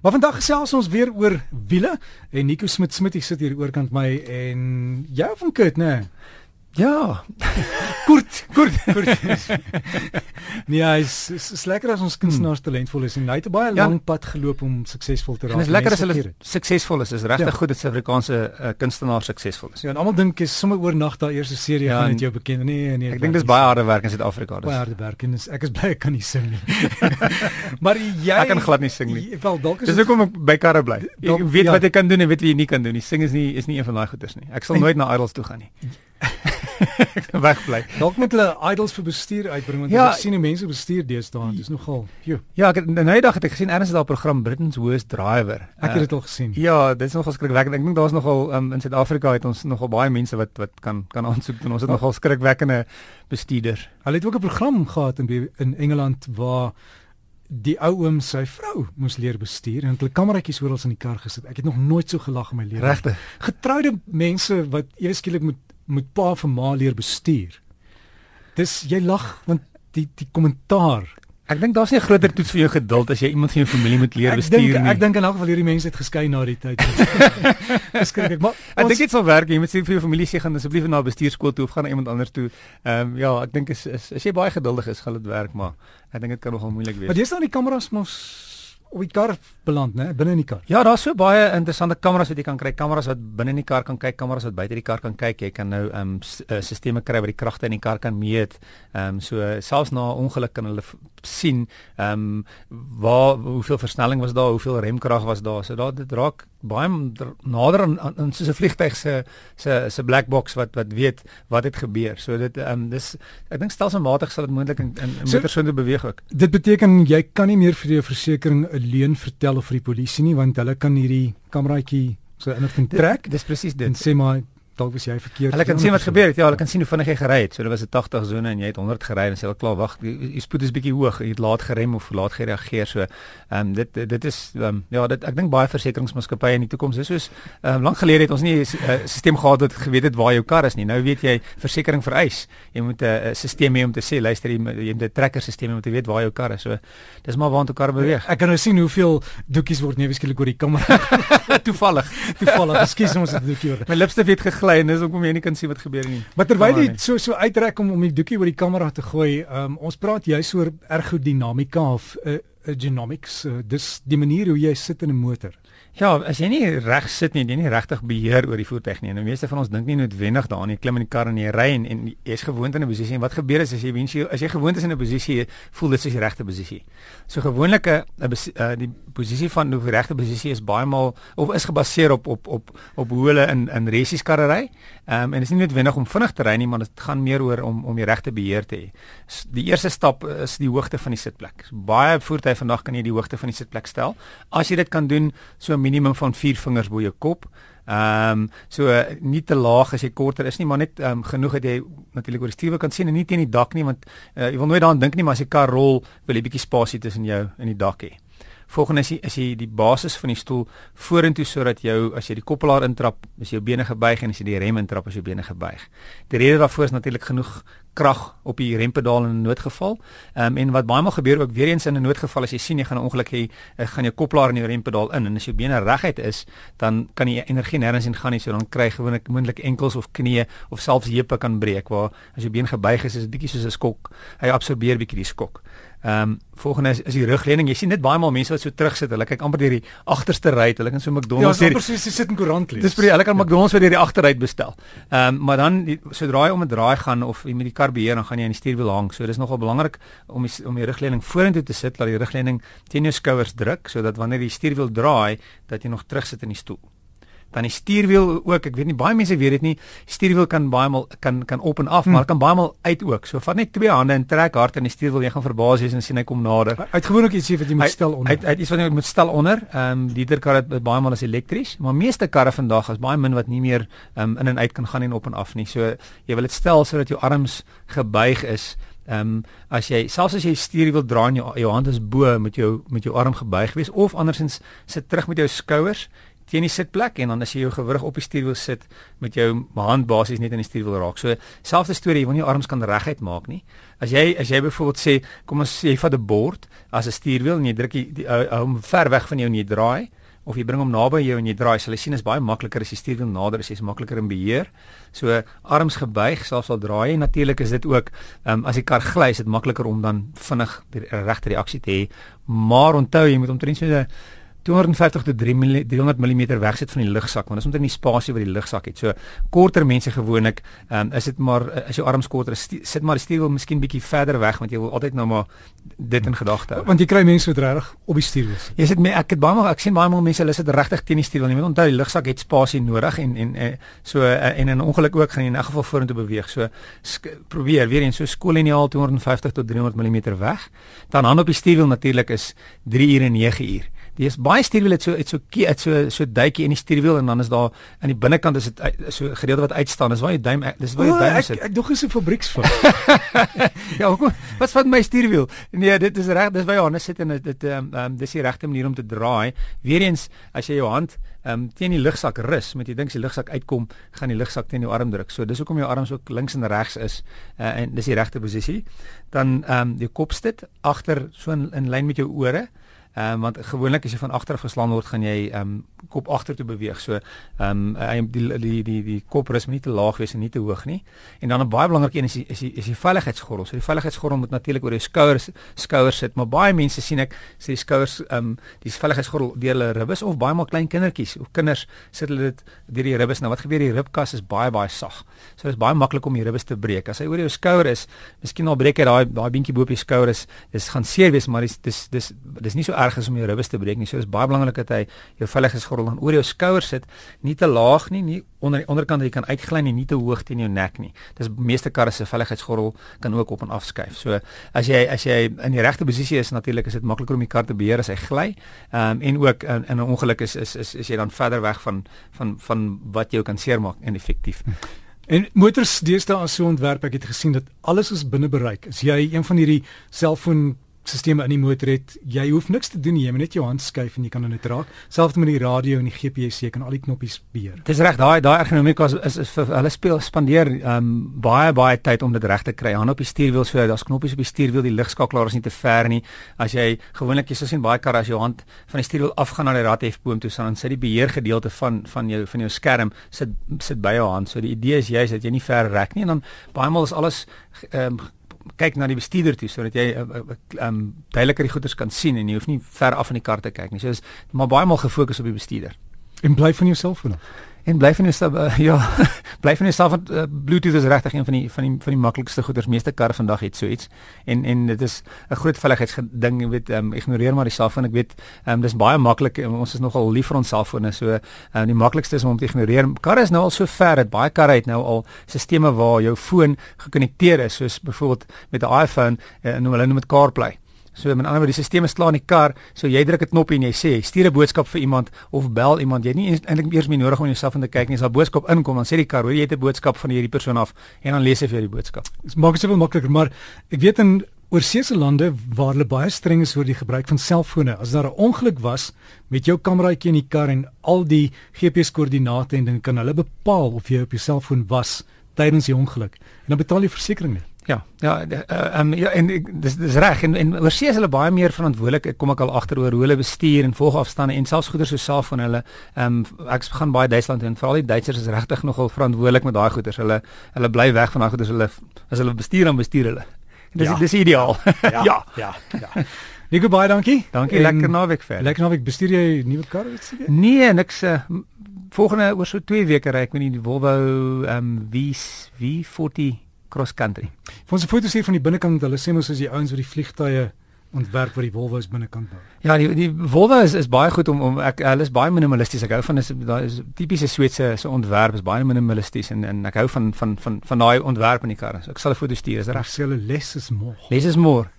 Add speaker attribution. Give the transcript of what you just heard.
Speaker 1: Maar vandag gesels ons weer oor wiele en Nico Smit Smit sit hier oorkant my en jou van Kurt nê. Nee.
Speaker 2: Ja.
Speaker 1: Kurt, Kurt, Kurt. nee, hy's is, is lekker as ons kunstenaars talentvol is en hy het 'n baie ja. lang pad geloop om suksesvol te raak.
Speaker 2: En is lekker as hulle suksesvol is. Is regtig ja. goed dat Suid-Afrikaanse uh, kunstenaars suksesvol is.
Speaker 1: Ja, en almal dink is sommer oornag daai eerste serie ja, gaan dit jou bekend. Nee, nee.
Speaker 2: Ek dink dis baie harde werk in Suid-Afrika.
Speaker 1: Baie harde werk en ek is bly ek kan nie sing nie. maar jy
Speaker 2: Ek kan glad nie sing nie. Wel dalk is Dis hoekom ek by karre bly. Ek weet ja. wat ek kan doen en weet wat jy nie kan doen nie. Sing is nie is nie een van daai goeders nie. Ek sal nooit na idols toe gaan nie. wegbly.
Speaker 1: Dalk moet hulle idols vir bestuur uitbring want ja, ek sien die mense bestuur deesdae, dis nogal. Jo.
Speaker 2: Ja, ek nou die dag het ek gesien erns het daar 'n program Britain's Worst Driver.
Speaker 1: Ek het dit al gesien.
Speaker 2: Ja, dit is nogal skrikwekkend. Ek dink daar's nogal um, in Suid-Afrika het ons nogal baie mense wat wat kan kan aansoek doen. Ons het oh. nogal skrikwekkende bestuurders.
Speaker 1: Hulle het ook 'n program gehad in in Engeland waar die ou oom sy vrou moes leer bestuur en hulle kameratjies oral in die kar gesit. Ek het nog nooit so gelag in my lewe.
Speaker 2: Regtig.
Speaker 1: Getroude mense wat ewe skielik moet moet pa vir ma leer bestuur. Dis jy lag want die die kommentaar.
Speaker 2: Ek dink daar's nie 'n groter toets vir jou geduld as jy iemand van jou familie moet leer bestuur nie.
Speaker 1: Ek dink ek dink in elk geval hierdie mense het geskei na die tyd.
Speaker 2: Beskryf ek maar ek dink dit sal werk. Jy moet sê vir jou familie sê gaan asseblief na bestuurskool toe of gaan na iemand anders toe. Ehm um, ja, ek dink is, is as jy baie geduldig is, gaan dit werk, maar ek dink dit kan nogal moeilik wees.
Speaker 1: Maar jy staan die kameras mos op die kar beland, né, binne in die kar.
Speaker 2: Ja, daar's so baie interessante kameras wat jy kan kry. Kameras wat binne in die kar kan kyk, kameras wat buite die kar kan kyk. Jy kan nou ehm um, stelsels kry wat die kragte in die kar kan meet. Ehm um, so selfs na 'n ongeluk kan hulle sien ehm um, waar hoeveel versnelling was daar, hoeveel remkrag was daar. So daar dit raak baie nader aan, aan soos 'n vliegtyg se se se black box wat wat weet wat het gebeur. So dit ehm um, dis ek dink stelselmatig sal dit moontlik in in so, motorsonde beweeg ook.
Speaker 1: Dit beteken jy kan nie meer vir jou versekerings 'n leuen vertel of vir die polisie nie want hulle kan hierdie kameraitjie so inligting trek.
Speaker 2: Dis presies dit.
Speaker 1: En sê maar dalk was jy verkeerd.
Speaker 2: Hulle kan sien wat gebeur het. Ja, hulle kan sien hoe vinnig jy gery het. So dit was 'n 80 sone en jy het 100 gery en sê hulle klaar wag, die spoed is bietjie hoog. Jy het laat gerem of laat gereageer. So ehm um, dit dit is um, ja, dit ek dink baie versekeringsmaatskappye in die toekoms is soos ehm um, lank gelede het ons nie 'n uh, stelsel gehad wat geweet het waar jou kar is nie. Nou weet jy versekerings vereis. Jy moet 'n uh, stelsel hê om te sê, luister jy, jy moet 'n tracker stelsel om te weet waar jou kar is. So dis maar waar 'n kar beweeg.
Speaker 1: Ek kan nou sien hoeveel doekies word neeweskielik oor die kamera.
Speaker 2: toevallig.
Speaker 1: Toevallig. Ekskuus ons het 'n doekie oor.
Speaker 2: My lipstif het gegly en dis hoekom jy nie kan sien wat gebeur nie.
Speaker 1: Maar terwyl jy so so uitrek om om die doekie oor die kamera te gooi, um, ons praat juis oor ergodinamika of uh, uh, genomics, uh, dis die manier hoe jy sit in 'n motor.
Speaker 2: Ja, as jy nie reg sit nie, jy nie regtig beheer oor die voertuig nie. En die meeste van ons dink nie noodwendig daaraan nie. Klim in die kar en jy ry en, en jy's gewoond in 'n posisie en wat gebeur is as jy jy as jy gewoond is in 'n posisie, voel dit soos die regte posisie. So gewoonlik 'n uh, die posisie van die regte posisie is baie maal of is gebaseer op op op op hoe hulle in in resies karre ry. Ehm um, en dit is nie noodwendig om vinnig te ry nie, maar dit gaan meer oor om om die regte beheer te hê. Die eerste stap is die hoogte van die sitplek. So baie voertuie vandag kan jy die hoogte van die sitplek stel. As jy dit kan doen, so minimum van 4 vingers bo jou kop. Ehm um, so uh, nie te laag as jy korter is nie, maar net ehm um, genoeg dat jy natuurlik oor die stuur kan sien en nie teen die dak nie want uh, jy wil nooit daaraan dink nie, maar as jy kar rol, wil jy bietjie spasie tussen jou en die dak hê. Volgende is jy, is jy die basis van die stoel vorentoe sodat jou as jy die koppelaar intrap, is jou bene gebuig en as jy die rem intrap, is jou bene gebuig. Die rede daarvoor is natuurlik genoeg krag op die rempedaal in 'n noodgeval. Ehm um, en wat baie maal gebeur ook weer eens in 'n noodgeval as jy sien jy gaan 'n ongeluk hê, eh, gaan jou koppelaar in jou rempedaal in en as jou bene reguit is, dan kan jy energie nêrens in gaan nie, so dan kry gewoonlik moontlik enkels of knieë of selfs heupe kan breek waar as jou been gebuig is, is dit bietjie soos 'n skok. Hy absorbeer bietjie die skok. Ehm um, volgende is, is die rugleuning. Jy sien net baie maal mense wat so terugsit. Hulle kyk amper deur die agterste ry. Hulle kan so McDonald's
Speaker 1: Ja, soos jy sit in koerant lees.
Speaker 2: Dis vir hulle kan McDonald's vir deur die agterry bestel. Ehm um, maar dan die, sodra jy om 'n draai gaan of jy met die kar beheer dan gaan jy aan die stuurwiel hang. So dis nogal belangrik om die, om die rugleuning vorentoe te sit, laat die rugleuning teen jou skouers druk sodat wanneer die stuurwiel draai, dat jy nog terugsit in die stoel dan die stuurwiel ook ek weet nie baie mense weet dit nie stuurwiel kan baie maal kan kan op en af hmm. maar kan baie maal uit ook. So vat net twee hande en trek hard in die stuurwiel jy gaan verbaas wees en sien hy kom nader.
Speaker 1: Uitgewoonlik iets wat jy moet stel onder.
Speaker 2: uit uit iets wat jy moet stel onder. Ehm um, die kar het baie maal is elektries maar meeste karre vandag is baie min wat nie meer um, in en uit kan gaan en op en af nie. So jy wil dit stel sodat jou arms gebuig is. Ehm um, as jy selfs as jy stuur wil draai jou jou hand is bo met jou met jou arm gebuig wees of andersins sit terug met jou skouers teen die sitplek en dan as jy jou gewrig op die stuurwiel sit met jou hand basies net in die stuurwiel raak. So selfde storie, jy wil nie jou arms kan reguit maak nie. As jy as jy byvoorbeeld sê kom ons sê jy vat 'n bord as 'n stuurwiel en jy druk die hom ver weg van jou en jy draai of jy bring hom naby jou en jy draai, sal jy sien is baie makliker as jy stuurwiel nader is, jy's makliker in beheer. So arms gebuig, selfs al draai jy natuurlik is dit ook um, as die kar gly, is dit makliker om dan vinnig die regte reaksie te hê. Maar onthou jy moet omtrent so 'n 250 tot 300 mm wegsit van die lugsak want dit is omtrent die spasie wat die lugsak het. So korter mense gewoonlik, ehm um, is dit maar as jou arms korter is, sit maar die stuur wil miskien bietjie verder weg want jy wil altyd nou maar dit in gedagte hou.
Speaker 1: Want jy kry mense wat regtig op die stuur is.
Speaker 2: Jy sit met ek het baie maar ek sien baie maar mense hulle sit regtig teen die stuur want jy moet onthou die lugsak het spasie nodig en en uh, so uh, en in 'n ongeluk ook gaan jy in 'n geval vorentoe beweeg. So probeer weer eens so skooliniaal 250 tot 300 mm weg. Dan hand op die stuurwiel natuurlik is 3 ure en 9 uur. Dis baie stuurwiel het so het so het so so duitjie in die stuurwiel en dan is daar aan die binnekant is dit so gedeelte wat uitstaan. Dis waar jy duim dis waar jy duim
Speaker 1: sit. Ek ek dog is 'n fabrieksfout.
Speaker 2: ja, hoekom? Wat van my stuurwiel? Nee, dit is reg, dis waar jy hand sit en dit ehm um, um, dis die regte manier om te draai. Weereens as jy jou hand ehm um, teen die lugsak rus met jy dink die lugsak uitkom, gaan die lugsak teen jou arm druk. So dis hoekom jou arms ook links en regs is uh, en dis die regte posisie. Dan ehm um, die kop sit agter so in, in lyn met jou ore. Ehm um, want gewoonlik as jy van agter af geslaan word, gaan jy ehm um, kop agtertoe beweeg. So ehm um, die die die die kop rus moet nie te laag wees en nie te hoog nie. En dan 'n baie belangrike een is die, is die is die veiligheidsgordel. So die veiligheidsgordel moet natuurlik oor jou skouers skouers sit, maar baie mense sien ek sê die skouers ehm um, die veiligheidsgordel deur hulle ribbes of baie maal klein kindertjies of kinders sit hulle dit deur die ribbes. Nou wat gebeur die ribkas is baie baie sag. So dit is baie maklik om die ribbes te breek. As hy oor jou skouer is, miskien al breek hy daai daai beentjie bo op die skouer is, dis gaan seer wees, maar dis dis dis dis nie so erg is om jou ribbes te breek nie. So dis baie belangrik dat hy jou veiligheidsgordel dan oor jou skouers sit, nie te laag nie, nie onder die onderkant dat jy kan uitgly nie, nie te hoog teen jou nek nie. Dis meeste karre se veiligheidsgordel kan ook op en af skuif. So as jy as jy in die regte posisie is, natuurlik is dit makliker om die kar te beheer as hy gly. Ehm um, en ook in 'n ongeluk is is is is jy dan verder weg van van van wat jou kan seermaak en effektief.
Speaker 1: En motors deesdae as so ontwerp, ek het gesien dat alles is binne bereik. As jy een van hierdie selfoon sisteme in die motor het, jy hoef niks te doen nie, jy moet net jou hand skuif en jy kan dit raak. Selfs met die radio en die GPS, jy kan al die knoppies beheer.
Speaker 2: Dis reg, daai daai ergonomika is, is is vir hulle speel spandeer um baie baie tyd om dit reg te kry. Hand op die stuurwiel so, daar's knoppies op die stuurwiel, die ligskakelaar is nie te ver nie. As jy gewoonlik jy sien baie karre as jou hand van die stuurwiel afgaan na die radhefboom toe, dan sit die beheer gedeelte van van jou van jou skerm sit sit by jou hand. So die idee is juist dat jy nie ver rek nie en dan baie maal is alles um kyk na die bestuurder toe sodat jy ehm uh, uh, um, duideliker die goeders kan sien en jy hoef nie ver af van die kar te kyk nie. So is maar baie maal gefokus op die bestuurder.
Speaker 1: En bly van jouself vanaf
Speaker 2: en bly van jouself uh, ja bly van jouself want uh, bluetooth is regtig een van die van die van die maklikste goeders. Meeste karre vandag het so iets. En en dit is 'n groot veiligheidsding jy weet um, ignoreer maar die selfoon ek weet um, dis baie maklik ons is nogal lief vir ons selfone so um, die maklikste is om te ignoreer. Karre is nou al so ver dat baie karre het nou al stelsels waar jou foon gekonnekteer is soos byvoorbeeld met 'n iPhone en uh, hulle noem dit CarPlay So met ander woorde, die stelsel is klaar in die kar, so jy druk 'n knoppie en jy sê, stuur 'n boodskap vir iemand of bel iemand. Jy het nie eintlik eers meer nodig om jouself in te kyk nie. As 'n boodskap inkom, dan sê die kar, hoor jy het 'n boodskap van hierdie persoon af en dan lees hy vir jou die boodskap.
Speaker 1: Dit maak dit soveel makliker, maar ek weet in oorseese lande waar hulle baie streng is oor die gebruik van selfone. As daar 'n ongeluk was met jou kameraitjie in die kar en al die GPS-koördinate en dan kan hulle bepaal of jy op jou selfoon was tydens die ongeluk. En dan betaal jy versekerings nie.
Speaker 2: Ja, ja, uh, um, ja en dis dis reg en en oorsee is hulle baie meer verantwoordelik. Kom ek al agter oor hoe hulle bestuur en volgafstande en selfs goeder so self van hulle. Ehm um, ek gaan baie Duitsland en veral die Duitsers is regtig nogal verantwoordelik met daai goeders. Hulle hulle bly weg van daai goeders. Hulle as hulle bestuur dan bestuur hulle. Dis ja. dis ideaal.
Speaker 1: Ja. ja. Ja. ja. Nico baie dankie.
Speaker 2: Dankie. En, lekker naweek vir.
Speaker 1: Lekker naweek. Bestuur jy nuwe kar of iets?
Speaker 2: Nee, niks uh, volgende oor so 2 weke ry ek met die Volvo ehm um, V V40 cross country.
Speaker 1: Vir ons foto's hier van die binnekant, hulle sê mos as die ouens wat die vliegtye ontwerp vir die Volvo's binnekant bou.
Speaker 2: Ja, die die Volvo is is baie goed om om ek hulle is baie minimalisties. Ek hou van is daai is tipiese Swetse se ontwerp is baie minimalisties en en ek hou van van van van daai ontwerp in die karre. So ek sal 'n foto stuur, is reg.
Speaker 1: Hulle less is more.
Speaker 2: Less is more.